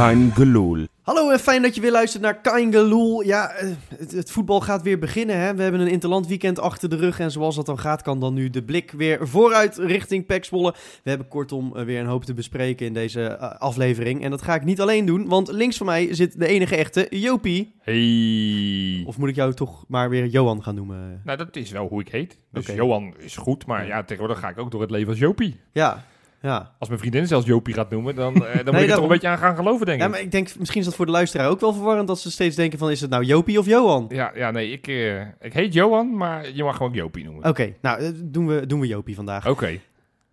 Kein Geloel. Hallo en fijn dat je weer luistert naar Kain Geloel. Ja, eh, het, het voetbal gaat weer beginnen. Hè? We hebben een interland weekend achter de rug. En zoals dat dan gaat, kan dan nu de blik weer vooruit richting Pek Zwolle. We hebben kortom eh, weer een hoop te bespreken in deze eh, aflevering. En dat ga ik niet alleen doen, want links van mij zit de enige echte Jopie. Hey. Of moet ik jou toch maar weer Johan gaan noemen? Nou, dat is wel hoe ik heet. Dus. Johan is goed, maar ja, tegenwoordig ga ik ook door het leven als Jopie. Ja, ja. Als mijn vriendin zelfs Jopie gaat noemen, dan, eh, dan moet je er toch een beetje aan gaan geloven, denk Ja, ik. maar ik denk, misschien is dat voor de luisteraar ook wel verwarrend als ze steeds denken van, is het nou Jopie of Johan? Ja, ja, nee, ik, eh, ik heet Johan, maar je mag gewoon Jopie noemen. Oké, nou, eh, doen we, doen we Jopie vandaag. Oké.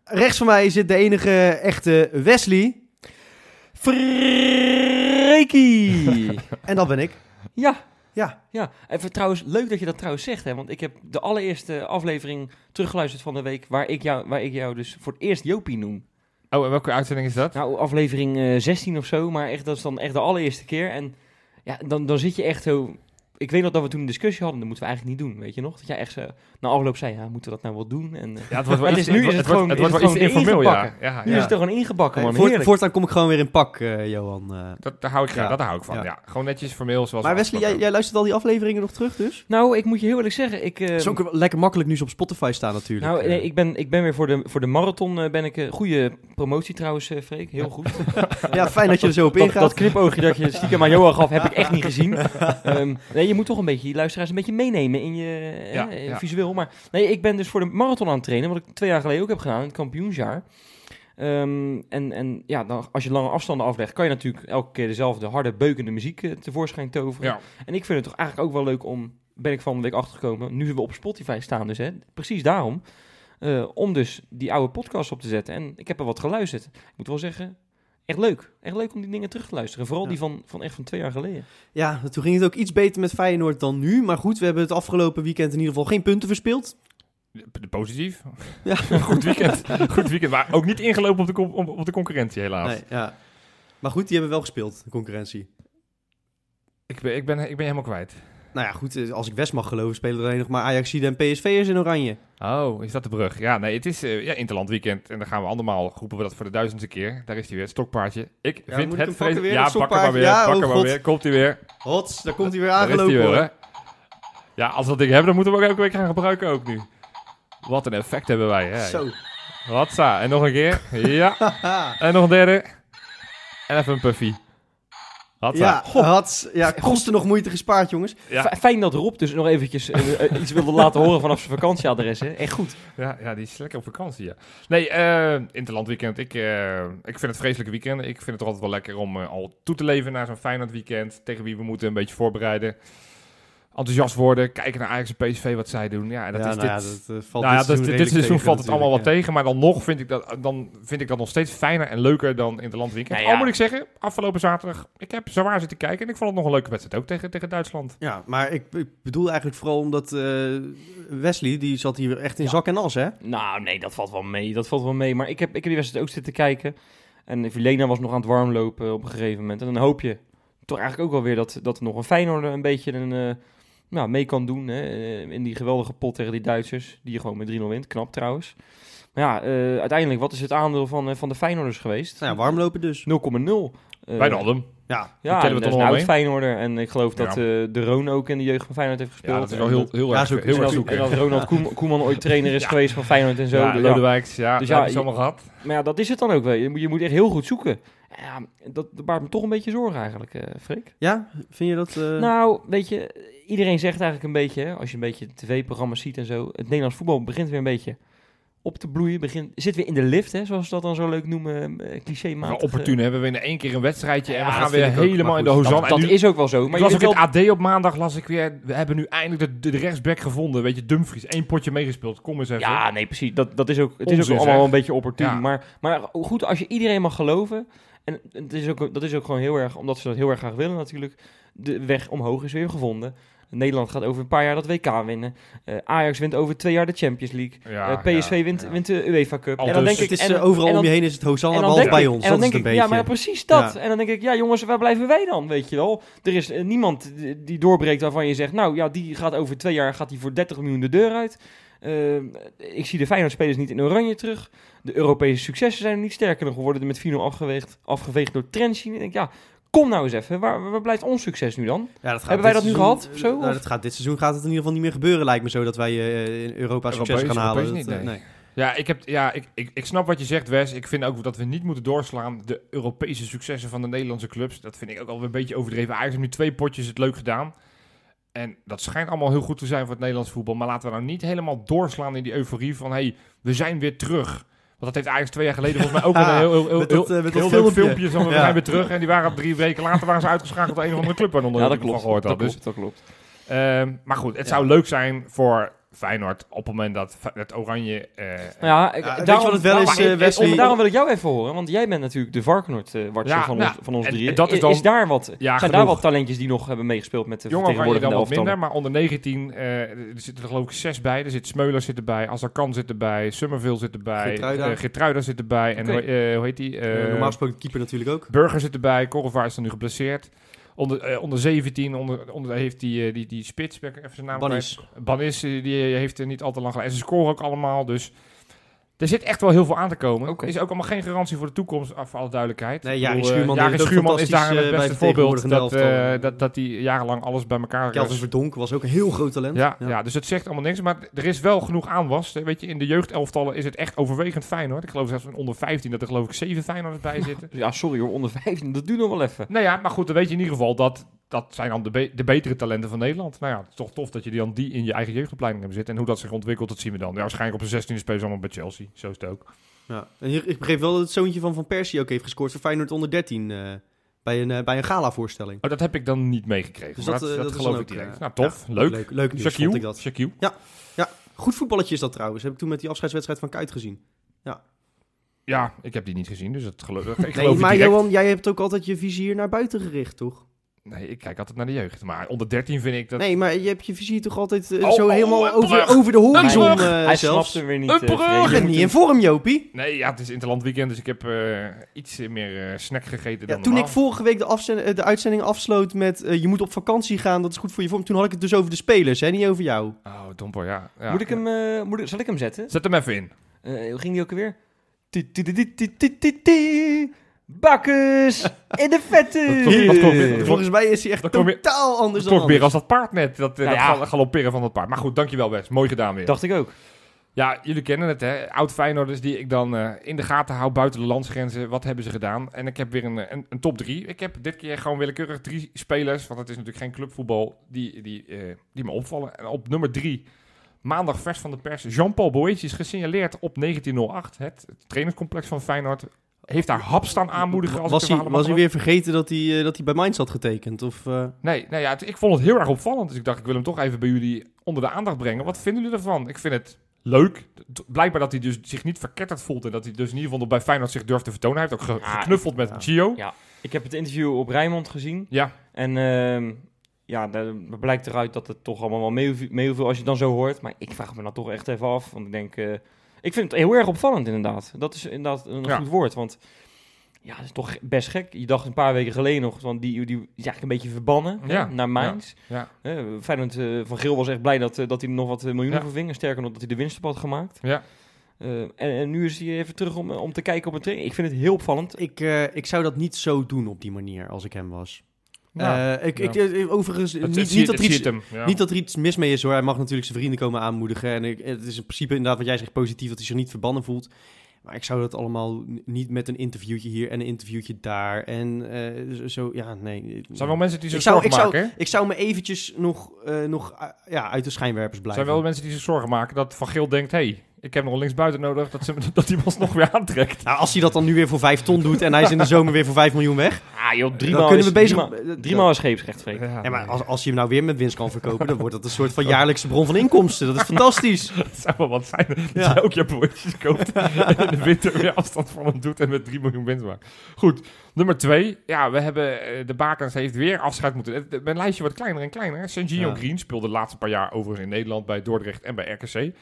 Rechts van mij zit de enige echte Wesley. Freekie! En dat ben ik. ja, Ja, ja. Even trouwens, leuk dat je dat trouwens zegt, hè. Want ik heb de allereerste aflevering teruggeluisterd van de week... waar ik jou, waar ik jou dus voor het eerst Jopie noem. Oh, en welke uitzending is dat? Nou, aflevering eh 16 of zo, maar echt, dat is dan echt de allereerste keer. En ja, dan, dan zit je echt zo... Ik weet nog dat we toen een discussie hadden, dat moeten we eigenlijk niet doen, weet je nog? Dat jij echt zo, na afloop zei, ja, moeten we dat nou wel doen? En, eh, Ja, het wordt wel iets, nu het is het wordt- gewoon- het is wordt het wel iets gewoon informeel, ja. ja, nu ja. is het er gewoon ingebakken, man. voort- voortaan kom ik gewoon weer in pak, eh, Johan. eh. Dat, daar hou ik, Ja. dat hou ik van, Ja. ja. Gewoon netjes formeel, zoals Maar we Wesley, jij, luistert al die afleveringen nog terug dus? Nou, ik moet je heel eerlijk zeggen, ik... eh, Het is ook lekker makkelijk nu ze op Spotify staan natuurlijk. Nou, nee, ik, ben, ik ben weer voor de, voor de marathon. ben ik goede promotie trouwens, eh Freek. Heel goed. Ja, fijn dat je er zo op ingaat. dat knipoogje dat je stiekem aan Johan gaf, heb ik echt niet gezien. Ehm, nee, je moet toch een beetje je luisteraars een beetje meenemen in je eh, Ja, eh, ja. visueel. Maar nee, ik ben dus voor de marathon aan het trainen, wat ik twee jaar geleden ook heb gedaan, in het kampioensjaar. Ehm, en, en ja, dan, als je lange afstanden aflegt, kan je natuurlijk elke keer dezelfde harde, beukende muziek eh, tevoorschijn toveren. Ja. En ik vind het toch eigenlijk ook wel leuk om, ben ik van de week achtergekomen, nu we op Spotify staan dus, hè, precies daarom, om dus die oude podcast op te zetten. En ik heb er wat geluisterd. Ik moet wel zeggen, echt leuk. Echt leuk om die dingen terug te luisteren. Vooral Ja. die van, van echt van twee jaar geleden. Ja, toen ging het ook iets beter met Feyenoord dan nu. Maar goed, we hebben het afgelopen weekend in ieder geval geen punten verspeeld. Positief. Ja. Goed weekend. Goed weekend. Maar ook niet ingelopen op de, op de concurrentie, helaas. Nee, ja. Maar goed, die hebben wel gespeeld, de concurrentie. Ik, ben, ik, ben, ik ben helemaal kwijt. Nou ja, goed, eh, als ik West mag geloven, spelen er alleen nog maar Ajaxide en PSV'ers in oranje. Oh, is dat de brug? Ja, nee, het is eh, ja, Interland weekend. En dan gaan we allemaal, roepen we dat voor de duizendste keer. Daar is hij weer, het stokpaardje. Ik Ja, vind het weer, Ja, hem maar weer? Ja, pak oh hem maar weer. Komt hij weer. Hots, daar komt hij weer aangelopen weer, hoor. hè. Ja, als we dat ding hebben, dan moeten we ook elke week gaan gebruiken ook nu. Wat een effect hebben wij, hè. Zo. En nog een keer. Ja. En nog een derde. En even een puffy. Hatsa. Ja, had, ja, kosten nog moeite gespaard, jongens. Ja. Fijn dat Rob dus nog eventjes eh, eh, iets wilde laten horen vanaf zijn vakantieadres. Hè? Echt goed. Ja, ja, die is lekker op vakantie, ja. Nee, eh Interland weekend. Ik, eh, ik vind het vreselijke weekend. Ik vind het toch altijd wel lekker om al toe te leven naar zo'n Feyenoord weekend. Tegen wie we moeten een beetje voorbereiden. Enthousiast worden. Kijken naar Ajax en PSV wat zij doen. Ja, en dat ja, is nou dit... ja, dat eh, valt nou ja, dit dat, seizoen dit redelijk seizoen tegen valt het allemaal wat tegen. Maar dan nog vind ik dat, dan vind ik dat nog steeds fijner en leuker dan Interland weekend. Nou ja. Al moet ik zeggen, afgelopen zaterdag, ik heb zwaar zitten kijken. En ik vond het nog een leuke wedstrijd ook tegen, tegen Duitsland. Ja, maar ik, ik bedoel eigenlijk vooral omdat eh, Wesley, die zat hier echt in zak en as, hè? Nou, nee, dat valt wel mee. Dat valt wel mee. Maar ik heb, ik heb die wedstrijd ook zitten kijken. En Vilena was nog aan het warmlopen op een gegeven moment. En dan hoop je toch eigenlijk ook wel weer dat, dat er nog een Feyenoord een beetje een, eh, nou, mee kan doen. Hè? eh, In die geweldige pot tegen die Duitsers. Die je gewoon met 3-0 wint. Knap trouwens. Maar ja, eh, uiteindelijk, wat is het aandeel van, eh, van de Feyenoorders geweest? Nou ja, warmlopen dus. 0,0. Eh, Bijna Alden. Ja, Ja, kennen we dat toch een oud mee? Feyenoorder. En ik geloof dat Ja. eh, de Roon ook in de jeugd van Feyenoord heeft gespeeld. Ja, dat is wel heel, dat- heel Ja, erg heel erg en dat, zoeken. en dat Ronald Koeman, Koeman ooit trainer is Ja. geweest van Feyenoord en zo. Ja, Ja, Lodewijks, ja, Dus dat ja, hebben ze allemaal gehad. Maar ja, dat is het dan ook wel. Je moet, je moet echt heel goed zoeken. Ja, dat, dat baart me toch een beetje zorgen eigenlijk, eh Freek. ja? vind je dat... eh, Nou, weet je, iedereen zegt eigenlijk een beetje, als je een beetje tv-programma's ziet en zo, het Nederlands voetbal begint weer een beetje op te bloeien. Begint, zit weer in de lift, hè, zoals ze dat dan zo leuk noemen, eh, Maar clichématig. opportun hebben we in één keer een wedstrijdje en we gaan weer ook, helemaal maar in de Hosanna. Dat, En dat nu- is ook wel zo. Maar las ook wel, het AD op maandag, las ik weer, we hebben nu eindelijk de, de rechtsback gevonden. Weet je, Dumfries, één potje meegespeeld. Kom eens even. Ja, nee, precies. Dat, dat is ook, het is ook allemaal zeg. een beetje opportun. Ja. Maar, maar goed, als je iedereen mag geloven. En het is ook, dat is ook gewoon heel erg, omdat ze dat heel erg graag willen natuurlijk. De weg omhoog is weer gevonden. Nederland gaat over een paar jaar dat WK winnen. Eh, Ajax wint over twee jaar de Champions League. Ja, Eh, PSV ja, wint, ja. wint de UEFA Cup. Al en dan dus. denk ik, het is en, eh, overal en dan, om je heen is het Hosanna, en dan behalve denk bij ik- ons. En dan dat is denk ik, een beetje. ja, maar precies dat. Ja. En dan denk ik, ja jongens, waar blijven wij dan, weet je wel? Er is niemand die- doorbreekt waarvan je zegt, nou ja, die gaat over twee jaar gaat die voor 30 miljoen de deur uit. Ik zie de Feyenoord-spelers niet in oranje terug. De Europese successen zijn er niet sterker nog geworden. Met 4-0 afgeweegd, afgeveegd door Trentin. Ik denk, ja, Kom nou eens even, waar, waar blijft ons succes nu dan? Ja, dat gaat Hebben wij dat nu gehad, of zo, Nou, of? dat gaat, dit seizoen gaat het in ieder geval niet meer gebeuren, lijkt me zo, dat wij eh, in Europa succes Europees- gaan halen. Europees Dat, niet, eh, nee. Ja, ik, heb, ja ik, ik, ik snap wat je zegt, Wes. Ik vind ook dat we niet moeten doorslaan. De Europese successen van de Nederlandse clubs. Dat vind ik ook alweer een beetje overdreven. Ajax heeft nu twee potjes het leuk gedaan. En dat schijnt allemaal heel goed te zijn voor het Nederlands voetbal. Maar laten we nou niet helemaal doorslaan in die euforie van... hey, we zijn weer terug. Want dat heeft Ajax twee jaar geleden volgens mij ook Ja, een heel, heel, heel, met dat, heel, eh, met heel dat leuk filmpje. filmpje. Zo, we Ja. zijn weer terug. En die waren drie weken later waren ze uitgeschakeld door een of andere club. Ja, dat van klopt. gehoord Dat had. Dus, klopt, dat klopt. ehm, maar goed, het Ja. zou leuk zijn voor Feyenoord op het moment dat het Oranje... eh, Nou ja, ik- daarom, het wel is, eh, Wesley? om- Daarom wil ik jou even horen, want jij bent natuurlijk de Varkenoord eh Ja, van, nou, ons, van ons en- drieën. en dat is daar wat, Ja, zijn daar wat talentjes die nog hebben meegespeeld met de Jong Oranje dan wat minder, maar onder 19 eh, er zitten er geloof ik zes bij. Er zit Smeuler zit erbij, Azarkan zit erbij, Summerville zit erbij, Geertruida. eh, Geertruida zit erbij en hoe, eh, hoe heet die? Normaal gesproken keeper natuurlijk ook. Burger zit erbij, Korrevaar is dan nu geblesseerd. Onder, eh, onder 17 onder, onder heeft die, eh, die, die spits, ben ik even zijn naam Banis. Banis, die heeft er niet al te lang geleden. En ze scoren ook allemaal, dus... Er zit echt wel heel veel aan te komen. Oké. Is ook allemaal geen garantie voor de toekomst, af voor alle duidelijkheid. Nee, Jari bedoel, eh, Schuurman Jari Schuurman is daar het eh, beste voorbeeld. Dat, eh, dat, dat hij jarenlang alles bij elkaar Kelvin Verdonk was ook een heel groot talent. ja, ja. dus het zegt allemaal niks. Maar er is wel genoeg aanwas. Weet je, in de jeugdelftallen is het echt overwegend Feyenoord. Ik geloof zelfs onder 15 dat er geloof ik zeven Feyenoorders bij zitten. Ja, sorry hoor, onder 15, dat duurt nog wel even. nou ja, maar goed, dan weet je in ieder geval dat dat zijn dan de, be- de betere talenten van Nederland. Nou ja, het is toch tof dat je die dan die in je eigen jeugdopleiding hebt zitten. En hoe dat zich ontwikkelt, dat zien we dan. Ja, waarschijnlijk op zijn 16e spelen ze allemaal bij Chelsea. Zo is het ook. Ja. En hier, ik begreep wel dat het zoontje van Van Persie ook heeft gescoord voor Feyenoord onder 13 eh, bij een, eh, bij een gala-voorstelling. Oh, dat heb ik dan niet meegekregen. Dus dat, dat, eh, dat, dat is geloof ik ook, direct. nou, tof. ja, leuk. Leuk, leuk nieuws, ik dat. Shaquille. Goed voetballetje is dat trouwens. Heb ik toen met die afscheidswedstrijd van Kuit gezien. Ja, ik heb die niet gezien, dus dat geloof ik. geloof Nee, het maar. Johan, jij hebt ook altijd je vizier naar buiten gericht, toch? Nee, ik kijk altijd naar de jeugd. Maar onder 13 vind ik dat... Nee, maar je hebt je vizier toch altijd eh, Oh, zo oh, helemaal een over, over de horizon eh, Hij zelfs. snapt hem weer niet. Een eh, brug. Niet in vorm, Jopie. Nee, ja, het is Interland weekend, dus ik heb eh, iets meer eh, snack gegeten Ja, dan toen ik vorige week de, de uitzending afsloot met je moet op vakantie gaan, dat is goed voor je vorm. Toen had ik het dus over de spelers, hè, niet over jou. Oh, domper, ja. ja. Moet ik hem, eh, moet ik, zal ik hem zetten? Zet hem even in. Eh, hoe ging die ook alweer? Bakkes in de vette. Volgens mij is hij echt je- totaal anders Dat dan weer anders. als dat paard net, dat, eh, Nou dat ja. gal- galopperen van dat paard. Maar goed, dankjewel Wes. Mooi gedaan weer. Dacht ik ook. Ja, jullie kennen het hè. Oud Feyenoorders die ik dan eh, in de gaten hou buiten de landsgrenzen. Wat hebben ze gedaan? En ik heb weer een, een, een top drie. Ik heb dit keer gewoon willekeurig drie spelers, want het is natuurlijk geen clubvoetbal, die, die, eh, die me opvallen. En op nummer drie, maandag vers van de pers, Jean-Paul Boetje is gesignaleerd op 1908. Het, het trainingscomplex van Feyenoord heeft daar hap staan aanmoedigen. Als was hij, was hij weer vergeten dat hij, eh, dat hij bij Mainz had getekend? Of, eh, Nee, nee ja, het- ik vond het heel erg opvallend. Dus ik dacht, ik wil hem toch even bij jullie onder de aandacht brengen. Wat vinden jullie ervan? Ik vind het leuk. Blijkbaar dat hij dus zich niet verketterd voelt. En dat hij dus in ieder geval bij Feyenoord zich durft te vertonen. Hij heeft ook ge- Ja, geknuffeld met ja. Gio. Ja. Ik heb het interview op Rijnmond gezien. Ja, En ehm, ja, daar blijkt eruit dat het toch allemaal wel meeviel meeviel als je het dan zo hoort. Maar ik vraag me dan toch echt even af. Want ik denk, eh, ik vind het heel erg opvallend inderdaad. Dat is inderdaad een Ja. goed woord. Want ja, dat is toch best gek. Je dacht een paar weken geleden nog, want die, die is eigenlijk een beetje verbannen hè, Ja, naar Mainz. ja, Feyenoord eh, van Geel was echt blij dat, eh, dat hij nog wat eh, miljoenen Ja. verving. Sterker nog, dat hij de winst op had gemaakt. ja. Eh, en, en nu is hij even terug om, om te kijken op een training. Ik vind het heel opvallend. ik, eh, ik zou dat niet zo doen op die manier als ik hem was. Ja, ik, ja. ik, overigens, Het- niet, het zie- niet, dat er iets, het hem. Ja. niet dat er iets mis mee is hoor. Hij mag natuurlijk zijn vrienden komen aanmoedigen. En ik, het is in principe inderdaad wat jij zegt positief dat hij zich niet verbannen voelt. Maar ik zou dat allemaal niet met een interviewtje hier en een interviewtje daar. En eh, zo, ja, nee. Er zijn wel mensen die zich Ik zou- zorgen ik zou- maken. hè? Ik zou me eventjes nog, eh, nog eh, ja, uit de schijnwerpers Er blijven. zijn wel mensen die zich zorgen maken dat Van Geel denkt... hey, ik heb nog een linksbuiten nodig. Dat, ze, dat hij ons nog weer aantrekt. Nou, als hij dat dan nu weer voor vijf ton doet en hij is in de zomer weer voor 5 miljoen weg. Ah joh, drie dan maal kunnen we bezig... Drie, maal- drie maal is scheepsrecht, Freek. Ja, maar als, als je hem nou weer met winst kan verkopen, dan wordt dat een soort van jaarlijkse bron van inkomsten. Dat is fantastisch. Het zou wel wat zijn dat Ja. je ook je broodjes koopt en in de winter weer afstand van hem doet en met 3 miljoen winst maakt. Goed, nummer 2. Ja, we hebben, eh, de Bakens heeft weer afscheid moeten... Mijn lijstje wordt kleiner en kleiner. Sergio Ja. Green speelde de laatste paar jaar overigens in Nederland bij Dordrecht en bij RKC.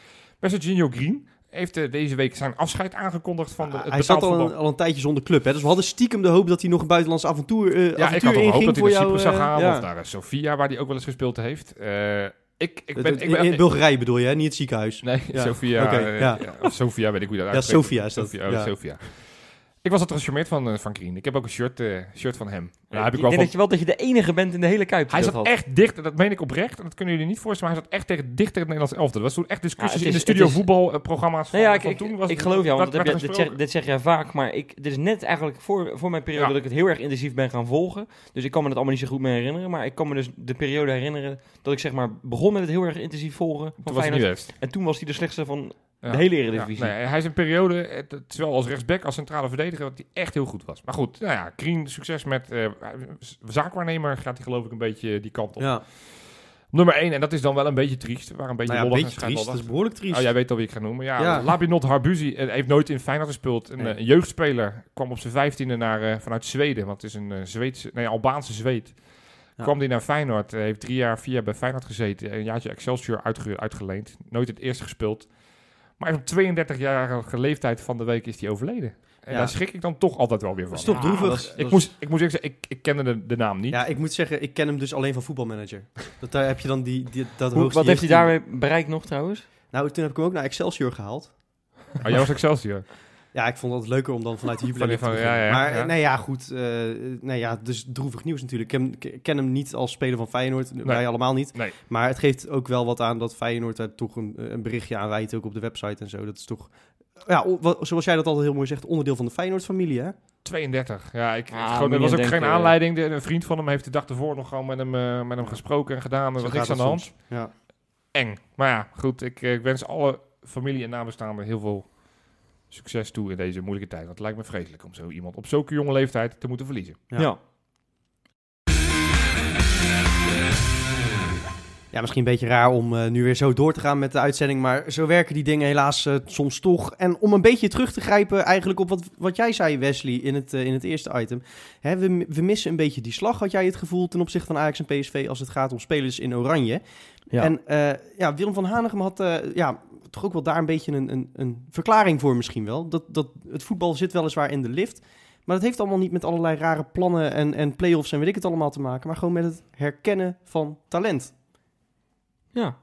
Sergio Green heeft eh, deze week zijn afscheid aangekondigd van de, het hij zat al een, al een tijdje zonder club. Hè? Dus we hadden stiekem de hoop dat hij nog een buitenlands avontuur, eh Ja, ik had gehoopt inging dat hij naar. Cyprus zou eh, gaan ja. of naar eh, Sofia, waar hij ook wel eens gespeeld heeft. Eh, ik, ik ben... het- Ik ben in Bulgarije bedoel je, hè? niet het ziekenhuis. Nee, Ja. Sofia. Eh, ja. ja, of Sofia, weet ik hoe je dat Ja, uitspreekt. Sofia is dat, Sofia, oh, ja. Sofia. Ik was altijd gecharmeerd van, eh, van Green. Ik heb ook een shirt, eh, shirt van hem. Ja, heb ik ik wel denk van- dat je wel dat je de enige bent in de hele Kuip Hij dat zat had. echt dicht, dat meen ik oprecht, en dat kunnen jullie niet voorstellen, maar hij zat echt tegen, dicht tegen het Nederlands elftal. Er was toen echt discussies Ja, in de studio is- voetbalprogramma's van, Nee, ja, ik, van ik, toen. Was ik het- geloof jou, want dat heb je, dit, zeg, gesproken. dit zeg jij vaak, maar ik, dit is net eigenlijk voor, voor mijn periode dat ik het heel erg intensief ben gaan volgen. Dus ik kan me het allemaal niet zo goed meer herinneren, maar ik kan me dus de periode herinneren dat ik zeg maar begon met het heel erg intensief volgen van Toen was. En toen was hij de slechtste van Ja. de hele Ja, Eredivisie. nee, hij is een periode, t- zowel als rechtsback als centrale verdediger, dat hij echt heel goed was. Maar goed, nou ja, Green, succes met eh, zaakwaarnemer gaat hij geloof ik een beetje die kant op. Ja, Nummer 1, en dat is dan wel een beetje triest. Waar een beetje nou ja, een beetje triest. Dat is behoorlijk triest. Oh, jij weet al wie ik ga noemen. Ja, Ja. Labinot Harbuzi eh, heeft nooit in Feyenoord gespeeld. Een, Nee. eh, een jeugdspeler kwam op zijn vijftiende naar, vanuit Zweden. Want het is een Zweedse, nee, Albaanse Zweed. Ja. Kwam die naar Feyenoord. heeft drie jaar, vier jaar bij Feyenoord gezeten. Een jaartje Excelsior uitge- uitgeleend. Nooit het eerste gespeeld. Maar op 32-jarige leeftijd van de week is hij overleden. En Ja. daar schrik ik dan toch altijd wel weer van. Dat is toch Ja, droevig. dat is- Dat ik, is- moest, ik moest zeggen, ik, ik kende de, de naam niet. Ja, ik moet zeggen, ik ken hem dus alleen van voetbalmanager. Dat, daar heb je dan die, die, dat Hoe- hoogste wat heeft hij daarmee bereikt nog trouwens? Nou, toen heb ik hem ook naar Excelsior gehaald. Maar jij was Excelsior. Ja, ik vond het leuker om dan vanuit de Van- te van- beginnen. ja, ja, Maar ja. eh, nee, ja, goed. eh, nee, ja, dus droevig nieuws natuurlijk. Ik ken, ik ken hem niet als speler van Feyenoord. Wij allemaal niet. Nee. Maar het geeft ook wel wat aan dat Feyenoord daar toch een, een berichtje aan wijt, ook op de website en zo. Dat is toch, ja, zoals jij dat altijd heel mooi zegt, onderdeel van de Feyenoord-familie, hè? 32. Ja, ik, Ah, gewoon, er was ook denken, geen eh, aanleiding. De, een vriend van hem heeft de dag ervoor nog gewoon met hem, met hem gesproken en gedaan. Er was niks aan de dat hand. Ja. Eng. Maar ja, goed. Ik, ik wens alle familie en nabestaanden heel veel succes toe in deze moeilijke tijd. Want het lijkt me vreselijk om zo iemand op zulke jonge leeftijd te moeten verliezen. Ja. Ja. Ja, misschien een beetje raar om eh, nu weer zo door te gaan met de uitzending, maar zo werken die dingen helaas eh, soms toch. En om een beetje terug te grijpen eigenlijk op wat, wat jij zei, Wesley, in het, eh, in het eerste item. Hè, we, we missen een beetje die slag, had jij het gevoel, ten opzichte van Ajax en PSV als het gaat om spelers in oranje. Ja. En eh, ja, Willem van Hanegem had eh, ja, toch ook wel daar een beetje een, een, een verklaring voor misschien wel. Dat, dat het voetbal zit weliswaar in de lift, maar dat heeft allemaal niet met allerlei rare plannen en, en play-offs en weet ik het allemaal te maken, maar gewoon met het herkennen van talent. Ja.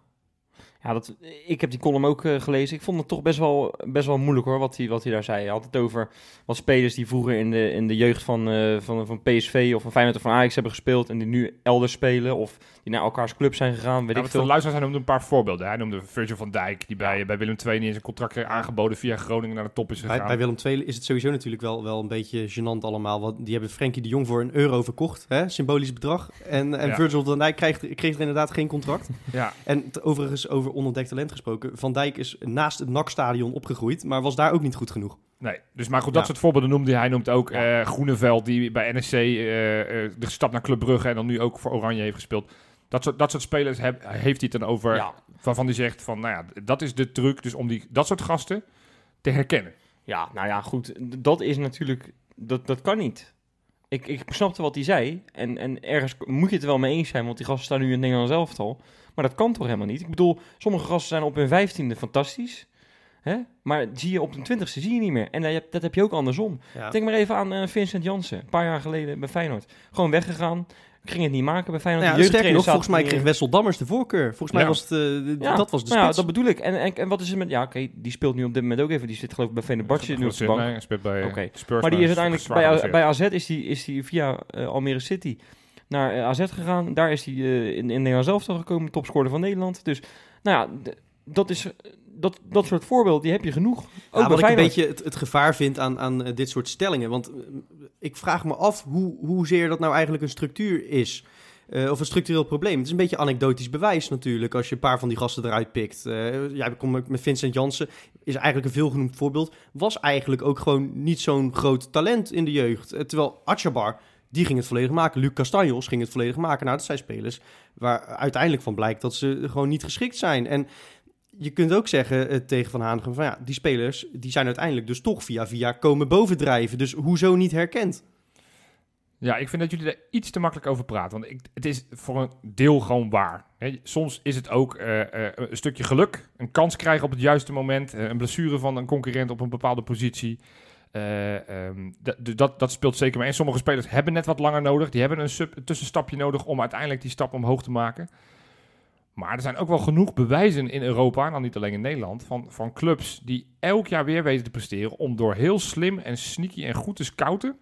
Ja, dat, ik heb die column ook eh, gelezen. Ik vond het toch best wel, best wel moeilijk hoor, wat hij, wat hij daar zei. Hij had het over wat spelers die vroeger in de, in de jeugd van, eh, van, van PSV of van Feyenoord of van Ajax hebben gespeeld en die nu elders spelen of die naar elkaars club zijn gegaan, weet Ja, ik veel. luisteraars, hij noemde een paar voorbeelden. Hij noemde Virgil van Dijk, die bij, bij Willem II niet eens een contract kreeg aangeboden via Groningen naar de top is gegaan. Bij, bij Willem II is het sowieso natuurlijk wel, wel een beetje gênant allemaal. Want die hebben Frenkie de Jong voor een euro verkocht. Hè? Symbolisch bedrag. En, en Ja. Virgil van Dijk kreeg, kreeg er inderdaad geen contract. Ja, en t- overigens over onontdekt talent gesproken. Van Dijk is naast het NAC-stadion opgegroeid. Maar was daar ook niet goed genoeg. Nee, dus maar goed, dat Ja. soort voorbeelden noemde hij. Hij noemt ook Ja. eh, Groeneveld, die bij NSC eh, eh, de stap naar Club Brugge en dan nu ook voor Oranje heeft gespeeld. Dat soort, dat soort spelers heb- heeft hij het dan over, Ja. waarvan hij zegt van, nou ja, dat is de truc, dus om die, dat soort gasten te herkennen. Ja, nou ja, goed. Dat is natuurlijk, dat, dat kan niet. Ik, ik snapte wat hij zei en, en ergens moet je het er wel mee eens zijn, want die gasten staan nu in het Nederlands elftal. Maar dat kan toch helemaal niet? Ik bedoel, sommige gasten zijn op hun vijftiende fantastisch. Hè? Maar zie je op hun twintigste zie je niet meer. En dat heb, dat heb je ook andersom. Ja. Denk maar even aan eh, Vincent Jansen, een paar jaar geleden bij Feyenoord. Gewoon weggegaan, ging het niet maken bij Feyenoord. De ja, sterker nog, volgens mij kreeg Wessel Dammers de voorkeur. Volgens mij Ja. was het, eh, de- Ja, dat was de nou ja, spits. dat bedoel ik. En, en, en wat is er met... Ja, oké, die speelt nu op dit moment ook even. Die zit geloof ik bij Fenerbahce nu op de bank. Nee, speelt bij eh. Spurs. Maar die is uiteindelijk bij, bij AZ is die, is die via Almere City naar eh, AZ gegaan. Daar is hij eh, in, in Nederland zelf gekomen, topscorer van Nederland. Dus nou ja, dat, is, dat, dat soort voorbeelden, die heb je genoeg. Ook Ja, wat ik een beetje het, het gevaar vind aan, aan eh, dit soort stellingen. Want ik vraag me af hoe, hoezeer dat nou eigenlijk een structuur is. Of een structureel probleem. Het is een beetje anekdotisch bewijs natuurlijk. Als je een paar van die gasten eruit pikt. Jij komt met Vincent Jansen. Is eigenlijk een veelgenoemd voorbeeld. Was eigenlijk ook gewoon niet zo'n groot talent in de jeugd. Terwijl Atjabar, die ging het volledig maken. Luc Castanjos ging het volledig maken. Nou, dat zijn spelers waar uiteindelijk van blijkt dat ze gewoon niet geschikt zijn. En je kunt ook zeggen eh, tegen Van Hanegem van ja, die spelers die zijn uiteindelijk dus toch via via komen bovendrijven. Dus hoezo niet herkend? Ja, ik vind dat jullie er iets te makkelijk over praten. Want ik, het is voor een deel gewoon waar. Soms is het ook eh, eh, een stukje geluk. Een kans krijgen op het juiste moment. een blessure van een concurrent op een bepaalde positie. Eh, ehm, dat- dat, speelt zeker mee. En sommige spelers hebben net wat langer nodig. Die hebben een, sub, tussenstapje nodig om uiteindelijk die stap omhoog te maken. Maar er zijn ook wel genoeg bewijzen in Europa, en dan niet alleen in Nederland, van, van clubs die elk jaar weer weten te presteren om door heel slim en sneaky en goed te scouten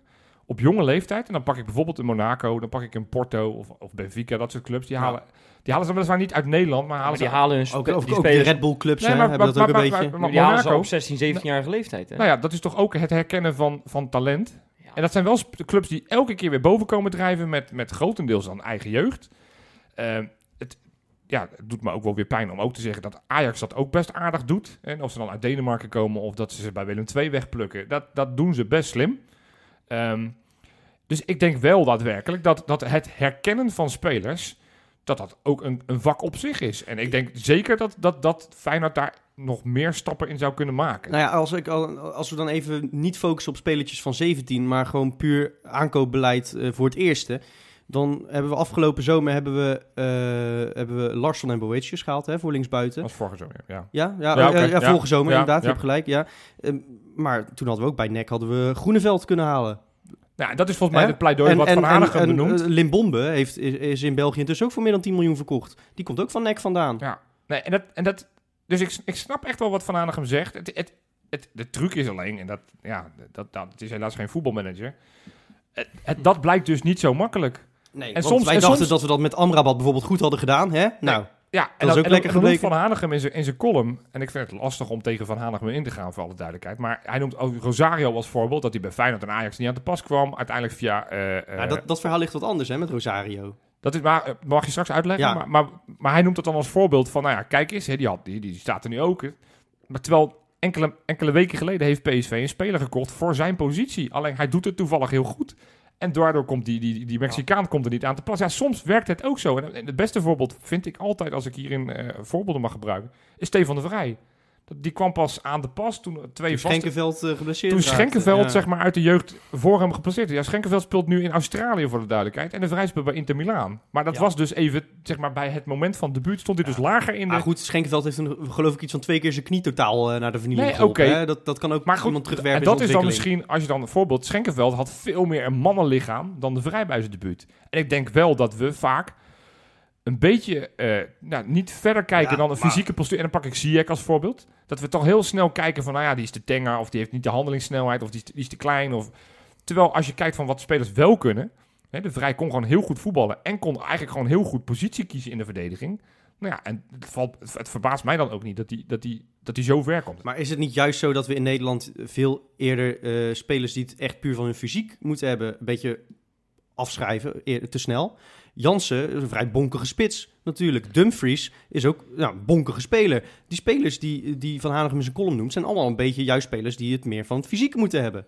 op jonge leeftijd. En dan pak ik bijvoorbeeld een Monaco, dan pak ik een Porto of, of Benfica, dat soort clubs. Die Ja. halen, die halen ze weliswaar niet uit Nederland, maar halen Maar die ze... halen hun Ook, die ook, de spelers, Red Bull clubs Nee, hè, maar- hebben dat maar- ook een maar- beetje. maar- die halen ze Monaco- op 16, 17-jarige leeftijd. Hè? Nou ja, dat is toch ook het herkennen van, van talent. Ja. En dat zijn wel clubs die elke keer weer boven komen drijven met, met grotendeels dan eigen jeugd. Eh, het, ja, het doet me ook wel weer pijn om ook te zeggen dat Ajax dat ook best aardig doet. En of ze dan uit Denemarken komen of dat ze ze bij Willem II wegplukken, dat, dat doen ze best slim. Ehm, dus ik denk wel daadwerkelijk dat, dat het herkennen van spelers, dat dat ook een, een vak op zich is. En ik denk zeker dat, dat, dat Feyenoord daar nog meer stappen in zou kunnen maken. Nou ja, als, ik, al- als we dan even niet focussen op spelertjes van 17, maar gewoon puur aankoopbeleid eh, voor het eerste. Dan hebben we afgelopen zomer hebben we, eh, hebben we Larsson en Boetius gehaald hè, voor linksbuiten. Dat was vorige zomer, ja. Ja, ja, Ja, ja. vorige zomer inderdaad, je hebt gelijk. Ja. Ehm, maar toen hadden we ook bij NEC hadden we Groeneveld kunnen halen. Nou, dat is volgens mij het pleidooi wat Van Hanegem en, benoemt. eh, Limbombe heeft, is, is in België intussen ook voor meer dan 10 miljoen verkocht. Die komt ook van NEC vandaan. Ja, nee, en dat, en dat, dus ik, ik snap echt wel wat Van Hanegem zegt. Het, het, het, de truc is alleen, en dat, ja, dat, dat, het is helaas geen voetbalmanager. Het, het- dat blijkt dus niet zo makkelijk. Nee, En soms- wij en dachten soms- dat we dat met Amrabat bijvoorbeeld goed hadden gedaan. Hè? Nou, Ja, en is ook en lekker gebleken. Van Hanegem in zijn, in zijn column, en ik vind het lastig om tegen Van Hanegem in te gaan, voor alle duidelijkheid. Maar hij noemt ook Rosario als voorbeeld, dat hij bij Feyenoord en Ajax niet aan te pas kwam. Uiteindelijk via... eh, eh, ja, dat, dat verhaal ligt wat anders hè, met Rosario. Dat is, maar, eh, mag je straks uitleggen? Ja. Maar, maar, maar hij noemt het dan als voorbeeld van, nou ja, kijk eens, hè, die, had, die, die staat er nu ook. hè. Maar terwijl enkele, enkele weken geleden heeft PSV een speler gekocht voor zijn positie. Alleen hij doet het toevallig heel goed. En daardoor komt die, die, die Mexicaan komt er niet aan te pas. Ja, soms werkt het ook zo. En het beste voorbeeld vind ik altijd, als ik hierin eh, voorbeelden mag gebruiken, is Stefan de Vrij. Die kwam pas aan de pas toen twee Toen Schenkenveld geblesseerd toen. Schenkenveld Ja. zeg maar, uit de jeugd voor hem geplaceerd. Ja, Schenkenveld speelt nu in Australië voor de duidelijkheid. En de Vrij speelt bij Inter Milaan. Maar dat Ja. was dus even, zeg maar, bij het moment van debuut stond hij dus lager in de... Maar goed, Schenkenveld heeft een, geloof ik iets van twee keer zijn knie totaal eh, naar de vernieling Nee, geholpen. Dat, dat kan ook Maar goed, iemand terugwerpen en dat is dan misschien, als je dan een voorbeeld... Schenkenveld had veel meer een mannenlichaam dan de Vrij bij zijn debuut. En ik denk wel dat we vaak een beetje eh, nou, niet verder kijken Ja, dan een maar- fysieke postuur. En dan pak ik Ziyech als voorbeeld. Dat we toch heel snel kijken van, nou ja, die is te tenger... of die heeft niet de handelingssnelheid of die is te, die is te klein. Of... Terwijl als je kijkt van wat spelers wel kunnen... Hè, de Vrij kon gewoon heel goed voetballen... en kon eigenlijk gewoon heel goed positie kiezen in de verdediging. Nou ja, en het, valt, het verbaast mij dan ook niet dat hij dat die, dat die zo ver komt. Maar is het niet juist zo dat we in Nederland veel eerder eh, spelers die het echt puur van hun fysiek moeten hebben, een beetje afschrijven, eer- te snel? Jansen een vrij bonkige spits natuurlijk. Dumfries is ook nou, een bonkige speler. Die spelers die, die Van Hanegem in zijn column noemt, zijn allemaal een beetje juist spelers die het meer van het fysiek moeten hebben.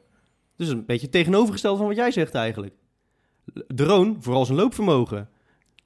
Dus een beetje tegenovergesteld van wat jij zegt eigenlijk. De Roon, vooral zijn loopvermogen.